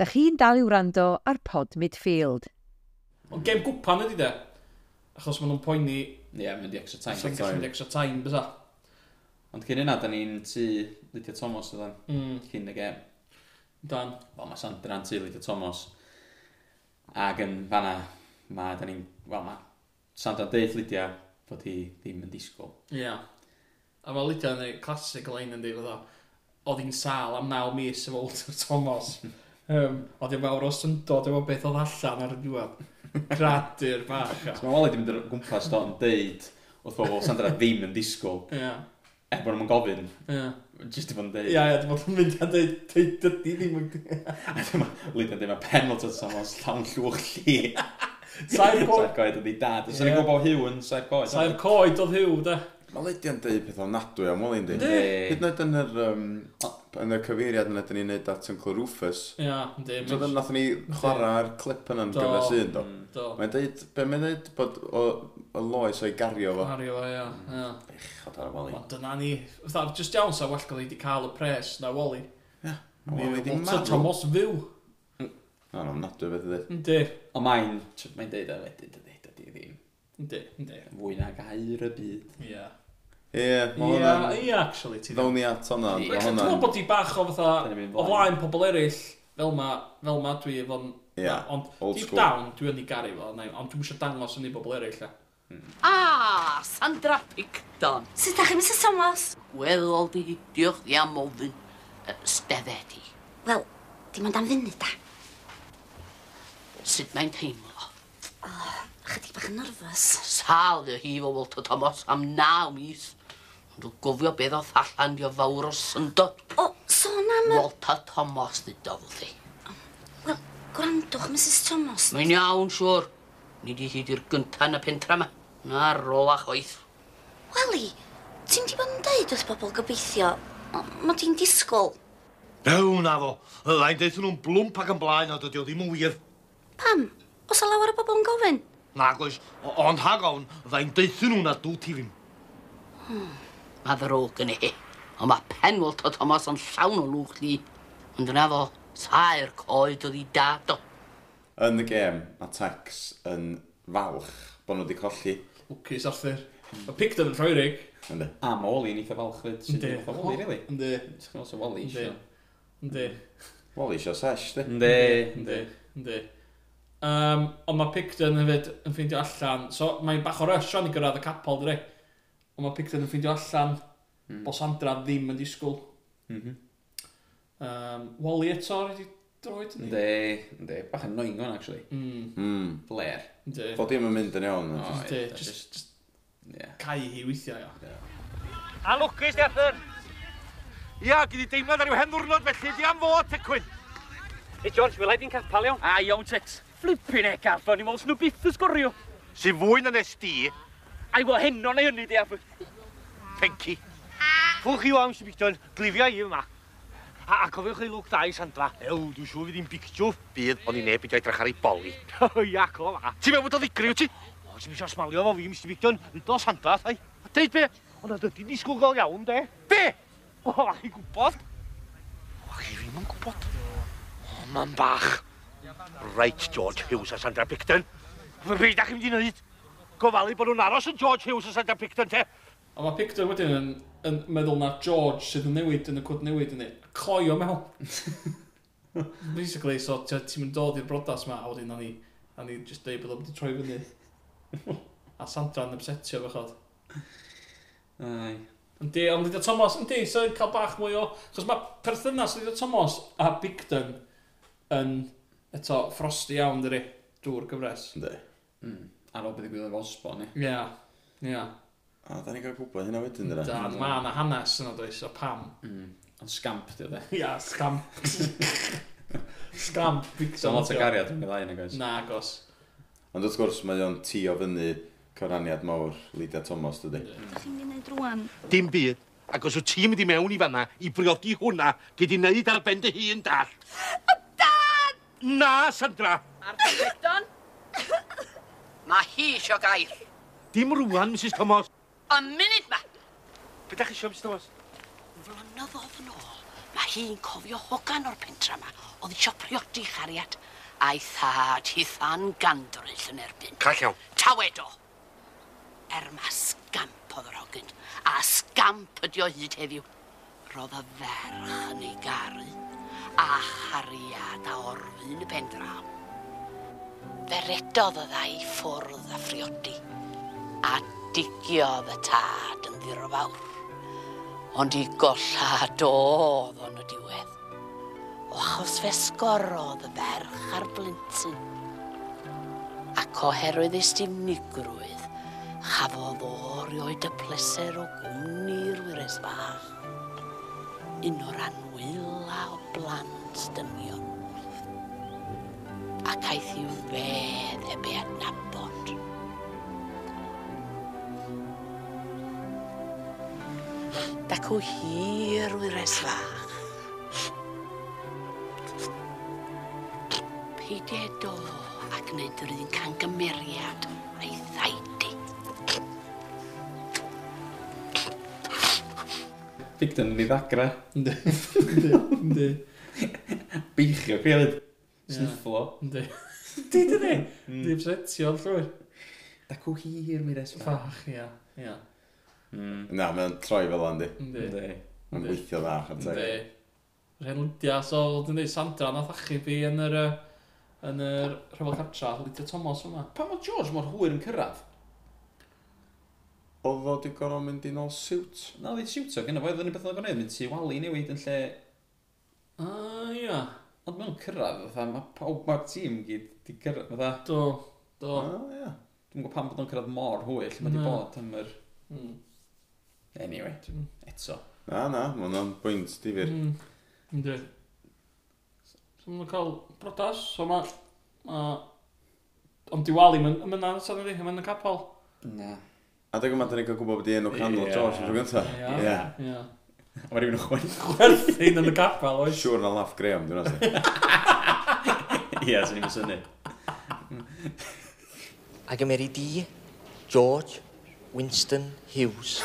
Da chi'n dal i wrando ar pod midfield. Ond gem gwpan ydy de. Achos maen nhw'n poeni... Ie, yeah, mynd i extra time. Sa'n gallu mynd extra time, bysa. Ond cyn yna, da ni'n tu Lydia Thomas ydyn. Mm. Cyn y gem. Dan. Wel, mae Sandra'n teulu dy Thomas. Ac yn fanna, mae, da ni'n, wel, mae Sandra'n deud Lydia bod hi ddim yn disgwyl. Ie. Yeah. A mae Lydia yn y classic lein yn dweud, oedd hi'n sal am naw mis efo Walter Thomas. um, oedd hi'n fawr o syndod efo beth oedd allan ar y diwedd. Gradur bach. so, mae Wally wedi mynd o gwmpas do yn deud wrth bobl Sandra ddim yn disgwyl. Ie. Yeah. Er bod nhw'n gofyn. Ie. Yeah. Just i fod yn deud. Ia, ia, dwi'n bod yn mynd a dweud, dweud dydi ddim yn... A dyma, Lydna dyma penalt oedd sa'n llawn llwch lli. Saif coed. Saif coed ydi dad. Os yeah. ni'n gwybod hiw yn saif coed. Saif coed oedd hiw, da. Mae Lydna'n deud peth ofnadwy am wyl un di. Hyd yn oed yn yr... Um, yn y cyfeiriad yna, dyn ni'n neud at Uncle Rufus. Ia, ynddi. So, dyn nath ni chwarae'r clip yna'n gyfer sy'n do. Mm, do. Mae'n deud, be mae'n deud bod o, o loes o'i gario fo. Gario fo, ia. ia. Bechod ar y Wally. Ond dyna ni, fatha, just iawn sa well gael i wedi cael y pres na wali. Ia, wali di marw. Thomas fyw. Na, no, nadwy beth i ddweud. Ynddi. Ond mae'n, mae'n deud o wedyn, dydy, dydy ddim. Ynddi, ynddi. Fwy na gair y byd. Ia. Yeah. Ie, mae hwnna'n... Ie, actually, ti ddown ni at hwnna. Ie, Dwi'n meddwl bod i bach o fatha, o flaen pobl eraill, fel ma, fel ma dwi efo'n... Ie, Ond, deep down, dwi yn ei garu fo, ond dwi'n eisiau dangos yn ei bobl eraill. Ah, Sandra Picton. Sut da chi, Mrs Thomas? Wel, di, diolch di am ofyn stefedi. Wel, dim ond am funud da. Sut mae'n teimlo? Oh, chydig bach yn nerfus. Sal dy hi fo Walter Thomas am naw mis. Dwi'n gofio beth oedd allan i o fawr o syndod. O, sôn am... Walter Thomas nid oedd ddi. Wel, gwrandwch, Mrs Thomas. Mae'n iawn, siwr. Ni di hyd i'r gynta yn y pentra yma. Na rôl a choeth. Weli, ti'n di bod yn deud wrth bobl gobeithio? Mae di'n disgwyl. Ew, na fo. Ydda'n deud nhw'n blwmp ac yn blaen, a dydy o ddim yn wir. Pam? Os a lawer o bobl yn gofyn? Nag oes, ond hag o'n, ydda'n deud nhw na dŵ ti fi. Hmm. Mae ddrwg yn hi. Ond mae penwlto Thomas yn llawn o lwch li. Ond yna fo, sa'r coed oedd i dad o. Yn y gêm, mae Tex yn falch bod nhw wedi colli. Wcus Arthur. Mae Picton yn rhoirig. Ynddi. A Moli yn eitha falch fyd. Ynddi. Woli, really? Ynddi. Ti'n gwybod Woli eisiau? Ynddi. Woli eisiau sesh, di? Ynddi. Ynddi. Ynddi. Um, ond mae Picton hefyd yn ffeindio allan. So mae'n bach o rush o'n i gyrraedd y capol, di Ond mae Pickford yn ffeindio allan mm. bod Sandra ddim yn disgwyl. Mm -hmm. um, Wally eto wedi droed ni? Ynddi, ynddi. Bach yn noing o'n, actually. Mm. Mm. Blair. Ynddi. Fod ddim yn mynd yn iawn. Ynddi, just, just yeah. cau hi weithiau. Yeah. A lwcus, di Arthur. Ia, gyd i deimlad ar yw hen ddwrnod, felly di am fod, Tecwyn. Hey, George, fel di'n capal iawn? A iawn, Tex. Flippin' e, Garfon, i mwyn snw byth ysgorio. sgorio. Si fwy na nes di, Ai fo heno neu hynny, deaf. Penci. Fwch chi o am sy'n bictio'n glifio i yma. A, a cofiwch chi lwc da i Sandra. Ew, dwi'n siŵr fydd hi'n bictio. Bydd, ond i neb i edrych ar ei boli. O, iac o fa. Ti'n meddwl bod o ddigri, wyt ti? O, ti'n mysio smalio fo fi, Mr Bictio'n rydw o Sandra, thai. A deud be? Ond ydy di disgwyl iawn, de. Be? O, a chi gwybod? O, chi ddim yn gwybod. O, man bach. Right, George Hughes a Sandra Bicton. Fy beth ydych chi'n mynd i wneud? gofalu bod nhw'n aros yn George Hughes yn Santa Picton, te? A mae Picton wedyn yn, yn meddwl na George sydd yn newid yn y cwd newid yn ei. Coi o mewn. Basically, so ti'n mynd dod i'r brodas ma, a wedyn na ni, na ni just deud bod o'n mynd troi fyny. a Sandra yn upsetio fe chod. Ai. Yndi, ond Lydia Thomas, yndi, so cael bach mwy o... Chos mae perthynas Lydia Thomas a Bigden yn eto frosti iawn, dyri, drwy'r gyfres. Yndi. Mm o beth i gwyl efo osbon ni. Ie, ia. A, da ni'n cael gwybod hynna wedyn, dyna. Da, mae yna hanes yna does, o pam. Mm. Ond scamp, di o dde. Ia, scamp. scamp, So, lot o gariad yn mynd lai yna, gos. Na, gos. Ond wrth gwrs, mae o'n tu o fyny cyfraniad mawr Lydia Thomas, dydy. Chi'n gwneud rwan? Dim byd. Ac os wyt ti'n mynd i mewn i fanna i briodi hwnna, gyd i wneud ar ben dy hun dall. Dad! Na, Sandra! Ar ben Mae hi isio gair. Dim rwan, Mrs Thomas. Y munud ma. Be da chi isio, Mrs Thomas? Flynyddodd yn ôl, mae hi'n cofio hogan o'r pentra yma. Oedd isio priodi chariad. A'i thad hi than gandryll yn erbyn. Call iawn. Tawedo. Er mae scamp oedd yr hogyn. A scamp ydi o hyd heddiw. Roedd y ferch yn ei garu. A chariad a orfyn y pendraw. Dderedodd y ddau ffwrdd a phriodi, a digiodd y tad yn ddirfawr. Ond i golla dodd o'n y diwedd, o achos fe sgorodd y ferch a'r blintyn. Ac oherwydd ei stimnigrwydd, chafodd o rioed y pleser o gwmni'r wyres fach. Un o'r anwyla o blant dyma aeth i'w fedd e be adnabod. Dac o hir wyres fach. Peidio do a gwneud yr un cangymeriad a'i ddaidi. Bigden yn ei ddagra. Ynddi. Ynddi. Beichio, fi hefyd. Snifflo. Yndi. Di, di, di. Di bsetio llwyr. Da cw hir mi res. Fach, ia. ia. Hmm. Na, mae'n troi fel yndi. Yndi. Mae'n gweithio dda, chanteg. Yndi. Rhenlwdia, so, dwi'n dweud, Sandra, nath achub fi yn yr... yn yr rhyfel cartra, Lydia Thomas yma. Pa mae George mor hwyr yn cyrraedd? Oedd o di gorau mynd i nôl siwt. Na, oedd i siwt o, gynna fo, oedd yn y beth oedd o'n gwneud, mynd i wali newid yn lle... Ah, ia. Ond mae'n cyrraedd, fatha, mae pawb mae'r tîm gyd wedi cyrraedd, fatha. Do, do. Ah, yeah. Dwi'n gwybod pam bod o'n cyrraedd mor hwyll, mae wedi bod am yr... Mm. Anyway, mm. eto. Na, na, mae hwnna'n bwynt difyr. Mm. Ynddi. So mae'n cael brodas, so mae... Ma... Ond di wali, mae'n mynd ar sôn ydi, mae'n y yn capel. Na. A dwi'n gwybod, da ni'n cael gwybod bod i enw canol George yn rhywbeth. Ie, ie. A mae rhywun yn chwerthu. Chwerthu yn y capel, oes? Siwr na laff Graham, dwi'n asyn. Ie, sy'n ni'n syni. Ac ymeri di, George Winston Hughes.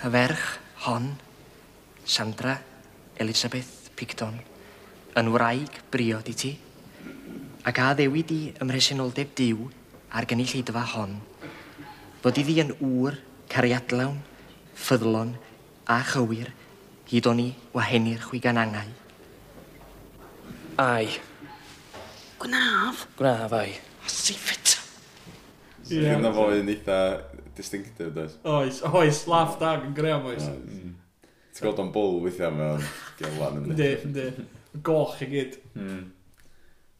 Y ferch hon, Sandra Elizabeth Picton, yn wraig briod i ti, ac a ddewi di ymresenoldeb diw ar gynulleidfa hon Fod iddi yn ŵr cariadlawn, ffyddlon a chywir hyd o'n i wahenu'r chwiganangau. Ai. Gwnaf? Gwnaf, ai. Sif it. Ie. Yeah. Fyna fo yn eitha distinctive, does? Oes, oes, laff dag yn greu oes. Ti'n gweld o'n bwl weithiau mewn gelan yn Ynddi, ynddi. Goch i gyd. Mm.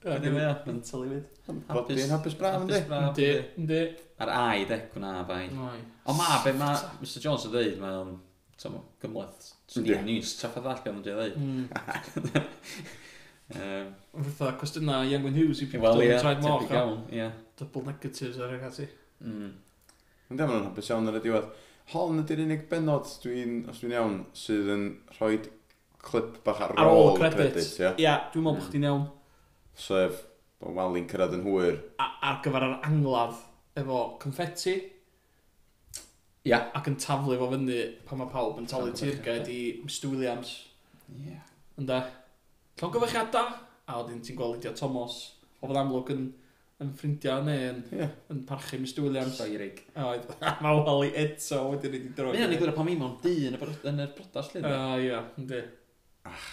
Ynddi, mae'n mental i fyd. Bod hapus braf, ynddi? Ynddi, ynddi ar ai decw na bai. Ond ma, be ma Mr Jones yn dweud, mae'n gymlaeth. gymleth. Ni'n ni'n straff a ddall gan dwi'n hmm. dweud. Fytha, cwestiynau i Angwyn Hughes i pwy well, yeah, traed moch. Iawn, yeah. Double negatives ar eich ati. Mm. Ynddo ma'n hapus iawn ar y diwedd. Hon ydy'r unig benod, dwi'n, os dwi'n iawn, sydd yn rhoi clip bach ar, ar ôl y credits. Ia, yeah. dwi'n meddwl bod hmm. chdi'n iawn. Sef, bod Wally'n cyrraedd yn hwyr. A, Ar gyfer yr angladd efo confetti. Ia. Yeah. Ac yn taflu fo fyny pan mae pawb yn talu tirgaid i Mr Williams. Ia. Yeah. Ynda. Llon gyfechiadau. A wedyn ti'n gweld Lydia Thomas. O fod amlwg yn, yn ffrindiau neu yn, yeah. yn parchu Mr Williams. Soirig. Oedd. mae Wally i eto wedyn wedi droi. Mae'n ei gwirio'n pan mi mewn dyn yn y, yn y brodas lle. Uh, ah, ia, ynddi. Ach.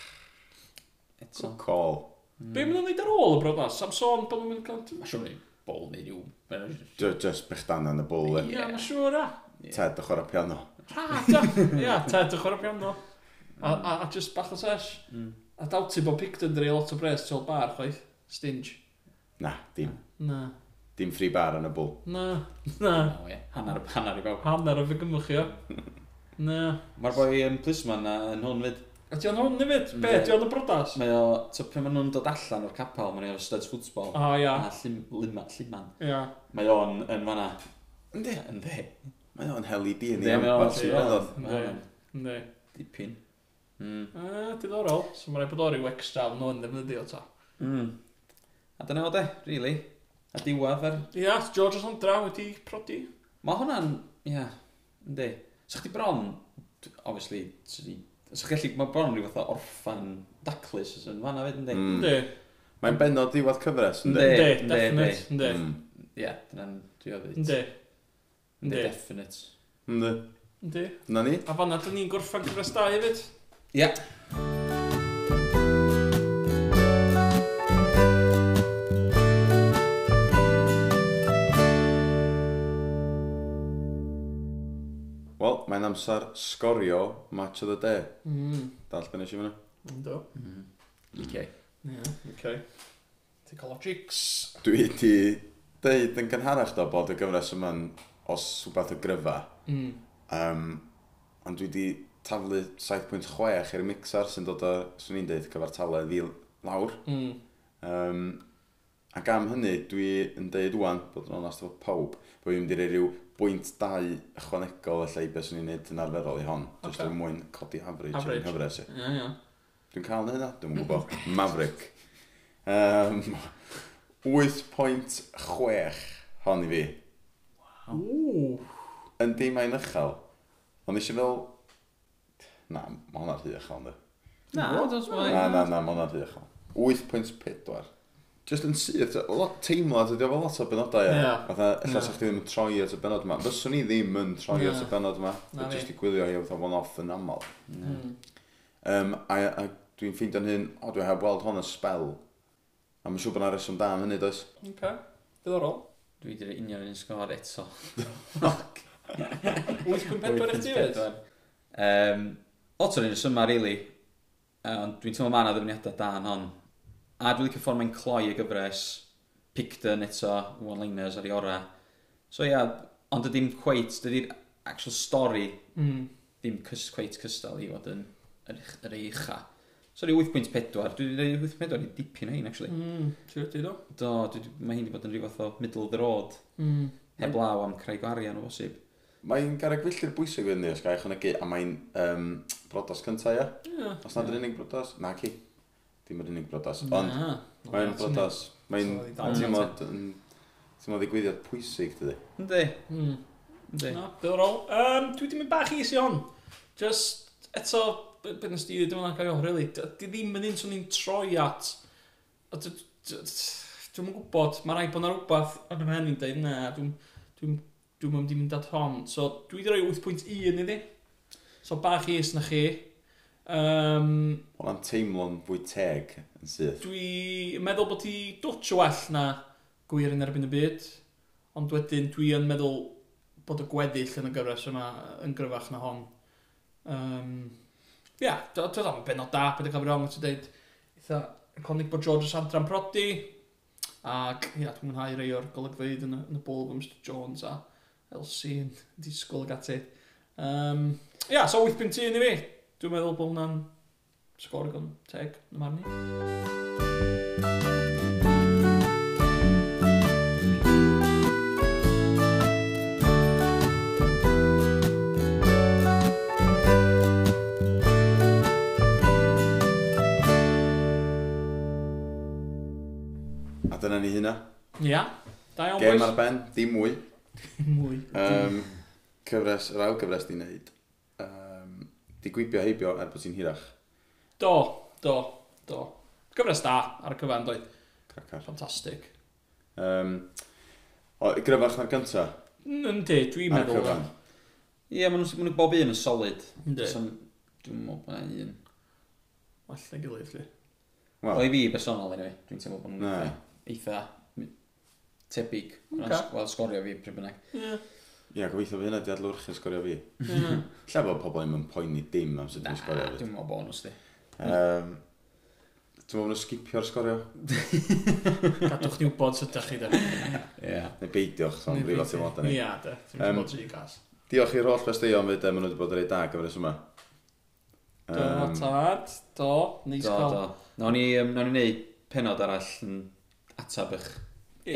Eto. Good call. Mm. Be mae'n ei wneud ar ôl y brodas? Sam sôn bod nhw'n mynd cael... gael... Siwr ni bol neu rhyw... Just bych dan yn y bol. Ie, mae'n siŵr e? a. Ted y chwarae piano. Ha, ia, Ted y chwarae piano. A, a, a just bach o sesh. Mm. A dawti bod Picton dri lot o bres tol bar, chwaith. Stinge. Na, dim. Na. Dim free bar yn y bwl. Na, na. No, yeah. Hannar, hannar i bawb. Hanner o fi gymwch, o. na. Mae'r boi yn plisman na yn hwn fyd. Ydy o'n hwn nefyd? Be? Ydy o'n y brodas? Mae o, so pan maen nhw'n dod allan o'r capel, maen nhw'n studs ffwtsbol. O, ia. A llim, lima, liman. Ia. Mae o'n yn fanna. Ynddi? Ynddi. Mae o'n heli di yn i. Ynddi, mae o'n. Ynddi. Dipyn. Mm. E, diddorol. So mae'n rhaid bod o'r i'w extra fel nhw'n ddefnyddio ta. Mm. A dyna o de, really. A diwad ar... Ia, George Sandra wedi prodi. Mae hwnna'n, ia, ynddi. So chdi bron, obviously, So gallu, mae bron rhyw fath o orffan daclus yn fanna fyd, ynddi? Mm. Ynddi. Mae'n benod diwad cyfres, ynddi? Ynddi, definite, ynddi. Mm. Ie, dyna'n dwi o fyd. Ynddi. Ynddi, definite. Ynddi. Ynddi. Na ni. A fanna, dyn ni'n gorffan cyfres da hefyd? Ie. Yeah. mae'n amser sgorio match of the day. Mm. Dall beth nes i fyna. Ynddo. Mm. mm. UK. Yeah. UK. Ticologics. Dwi di deud yn gynharach do bod y gyfres yma'n os rhywbeth o gryfa. Mm. Um, ond dwi di taflu 7.6 i'r mixer sy'n dod o, swn i'n deud, cyfartalau ddi lawr. Mm. Um, ac am hynny, dwi yn deud wwan, bod yn onast efo pawb, bod fi'n mynd i ryw bwynt dau ychwanegol allai beth swn i'n neud yn arferol i hon. Okay. Just yn mwyn codi average, average. yn hyfres i. Yeah, yeah. Dwi'n cael neud na, dwi'n gwybod. Maverick. Um, 8.6 hon i fi. Wow. Yn dim ein ychel. Ond eisiau fel... Na, mae hwnna'n rhy ychel, ynddo. Na, na, na, na, mae hwnna'n rhy ychel. 8.4 just yn syth, lot teimlad ydi fel lot o benodau. Yeah. Fatha, ella sa'ch chi ddim yn troi at y benod yma. Fyswn i ddim yn troi at y benod yma. Dwi'n just i gwylio hi fatha one-off yn aml. Mm. Um, a, a dwi'n ffeindio'n hyn, o, dwi'n heb weld hon y spel. A mae'n siŵr bod yna reswm da am hynny, does? Oce, Diddorol. Dwi wedi'r union un sgor eto. Fuck. 8.4 i ti fyd? Um, lot o'r un syma, really. Uh, ond dwi'n teimlo mae yna ddefniadau da yn hon. A dwi'n licio ffordd mae'n cloi y gyfres, Picton eto, one-liners ar ei ora. So ia, yeah, ond ydy'n cweit, dydy'r actual stori mm. ddim cys, cweit cystal i fod yn yr, yr eicha. So ydy 8.4, dwi wedi 8.4 i dipyn hyn, actually. Mm, ti'n wedi do? Do, dwi, mae hyn wedi bod yn rhyw fath o middle of the road. Mm. Heb law am creu gwarian o bosib. Mae'n garag garagwyllu'r bwysig fynd ni, os gael ychwanegu, a mae'n um, brodas cyntaf, ia? Yeah, Os nad yeah. unig brodas? Na, ci. Dim yr unig brodas. Ond mae'n brodas. Mae'n timod yn... Ti'n ddigwyddiad pwysig, dydy? Yndi. Hmm. Yndi. Na, diddorol. Um, dwi wedi mynd bach easy hon. Just, eto, beth nes di ddim yn cael iawn, really. Di ddim yn un swn i'n troi at... Dwi'n gwybod, mae rai bod yna rhywbeth yn ym hen i'n dweud, na, dwi'n... Dwi'n dwi'n mynd i mynd at hon. So, dwi wedi rhoi 8.1 iddi. So, bach is na chi. Um, Wel, am teimlo'n fwy teg yn syth. Dwi'n meddwl bod ti dwtch well na gwir yn erbyn y byd, ond wedyn dwi yn meddwl bod y gweddill yn y gyfres yma yn gryfach na hon. Um, Ia, yeah, dwi'n dweud benod da, beth y cael rong, ti'n dweud, eitha, yn conig bod George Sandra'n prodi, ac ia, dwi'n mwynhau rei o'r golygfeidd yn, yn y bôl fy Mr Jones a Elsie yn disgwyl ag ati. Um, ia, yeah, so 8.1 i fi, Dwi'n meddwl bod hwnna'n sgor gan teg yn marn i. A dyna ni hynna. Ia, yeah. da iawn. Gem ar ben, dim mwy. mwy. Um, cyfres, yr ail gyfres di wneud. Di gwybio heibio er bod ti'n hirach. Do, do, do. Gyfres da ar y cyfan doedd. Cracar. Fantastig. Um, o, gryfach na'r gynta? Yndi, dwi'n meddwl. Ar y cyfan? Ie, maen nhw'n bob un yn solid. Yndi. Dwi'n meddwl bod na'n un. Well na gilydd, lli. Wel. i fi personol, anyway. Dwi'n teimlo bod nhw'n eitha tebyg. Okay. Wel, sgorio fi, pryd bynnag. Ie. Yeah. Ie, yeah, gobeithio fi hynna di adlwyrchu sgorio fi. Hmm. Lle bod pobl ddim yn poeni dim am sut dwi'n sgorio fi. Dwi'n meddwl bonus di. Um, dwi'n meddwl yn sgipio'r sgorio. Gadwch ni wybod sydd ydych chi da. Ie. Neu beidiwch, so'n brif at ymwneud ni. Ie, da. Dwi'n meddwl tri gas. Diolch i'r holl festeion fyd, e, maen nhw wedi bod yn ei da gyfres yma. Do, tad, do, neis cael. Do, do. Nawn ni, um, nawn ni wneud penod arall yn atab eich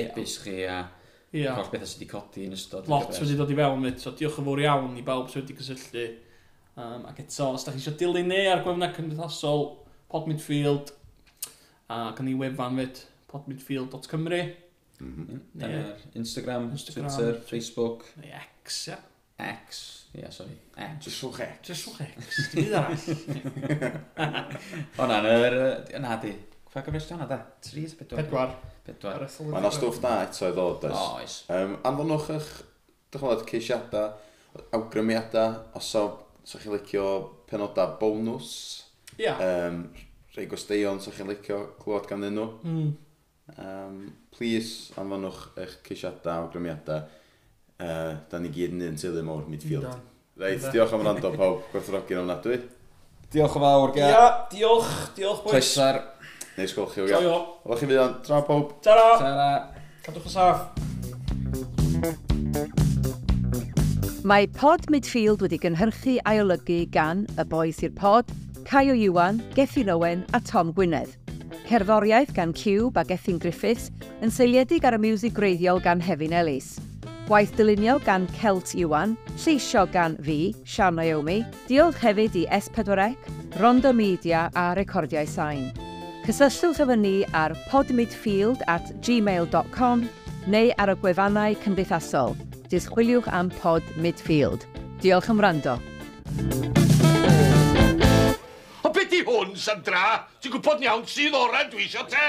ebys chi a... Yeah yeah. holl bethau sydd wedi codi yn ystod. Lot wedi dod i fewn fyd, so diolch yn fawr iawn i bawb sydd wedi cysylltu. Um, ac eto, os da chi eisiau dilyn ni ar gwefnau cymdeithasol, pod midfield, a gan ni wefan fyd, podmidfield.cymru. Mm -hmm. Yeah. Instagram, Instagram, Twitter, Facebook. Neu X, ia. Yeah. X, ia, yeah, sorry. X. Jyswch X. Jyswch X, dim byd arall. O na, na, di. Fa gyfres hwnna, da? Tri, pedwar? Pedwar. Pedwar. Mae yna stwff da eto i ddod, oes. Oes. Um, anfonwch eich, dych chi'n ceisiadau, awgrymiadau, os o, so chi'n licio penodau bonus. Ia. Um, rhai gwesteion, so chi'n licio clywed gan nhw. Mm. Um, please, anfonwch eich ceisiadau, awgrymiadau. Uh, da ni gyd yn un teulu mawr midfield. Reit, diolch am rando pawb, gwerthrogi'n ofnadwy. Diolch yn fawr, Gia. Ia, diolch, diolch boys. Plesar. Neis gweld chi. Joio. Efo chi fydd o'n tra pob. Tara. Tara. Cadwch yn saff. Mae pod Midfield wedi gynhyrchu aiolygu gan y boes i'r pod, Caio Iwan, Gethin Owen a Tom Gwynedd. Cerddoriaeth gan Cube a Gethin Griffiths yn seiliedig ar y music greiddiol gan Hefin Ellis. Gwaith dylunio gan Celt Iwan, lleisio gan fi, Sian Naomi, diolch hefyd i S4C, Rondo Media a Recordiau Sain. Cysylltwch efo ni ar podmidfield at gmail.com neu ar y gwefannau cymdeithasol. Disgwyliwch am pod Midfield. Diolch am rando. O beth di hwn, Sandra? Ti'n gwybod iawn sydd oren dwi eisiau te?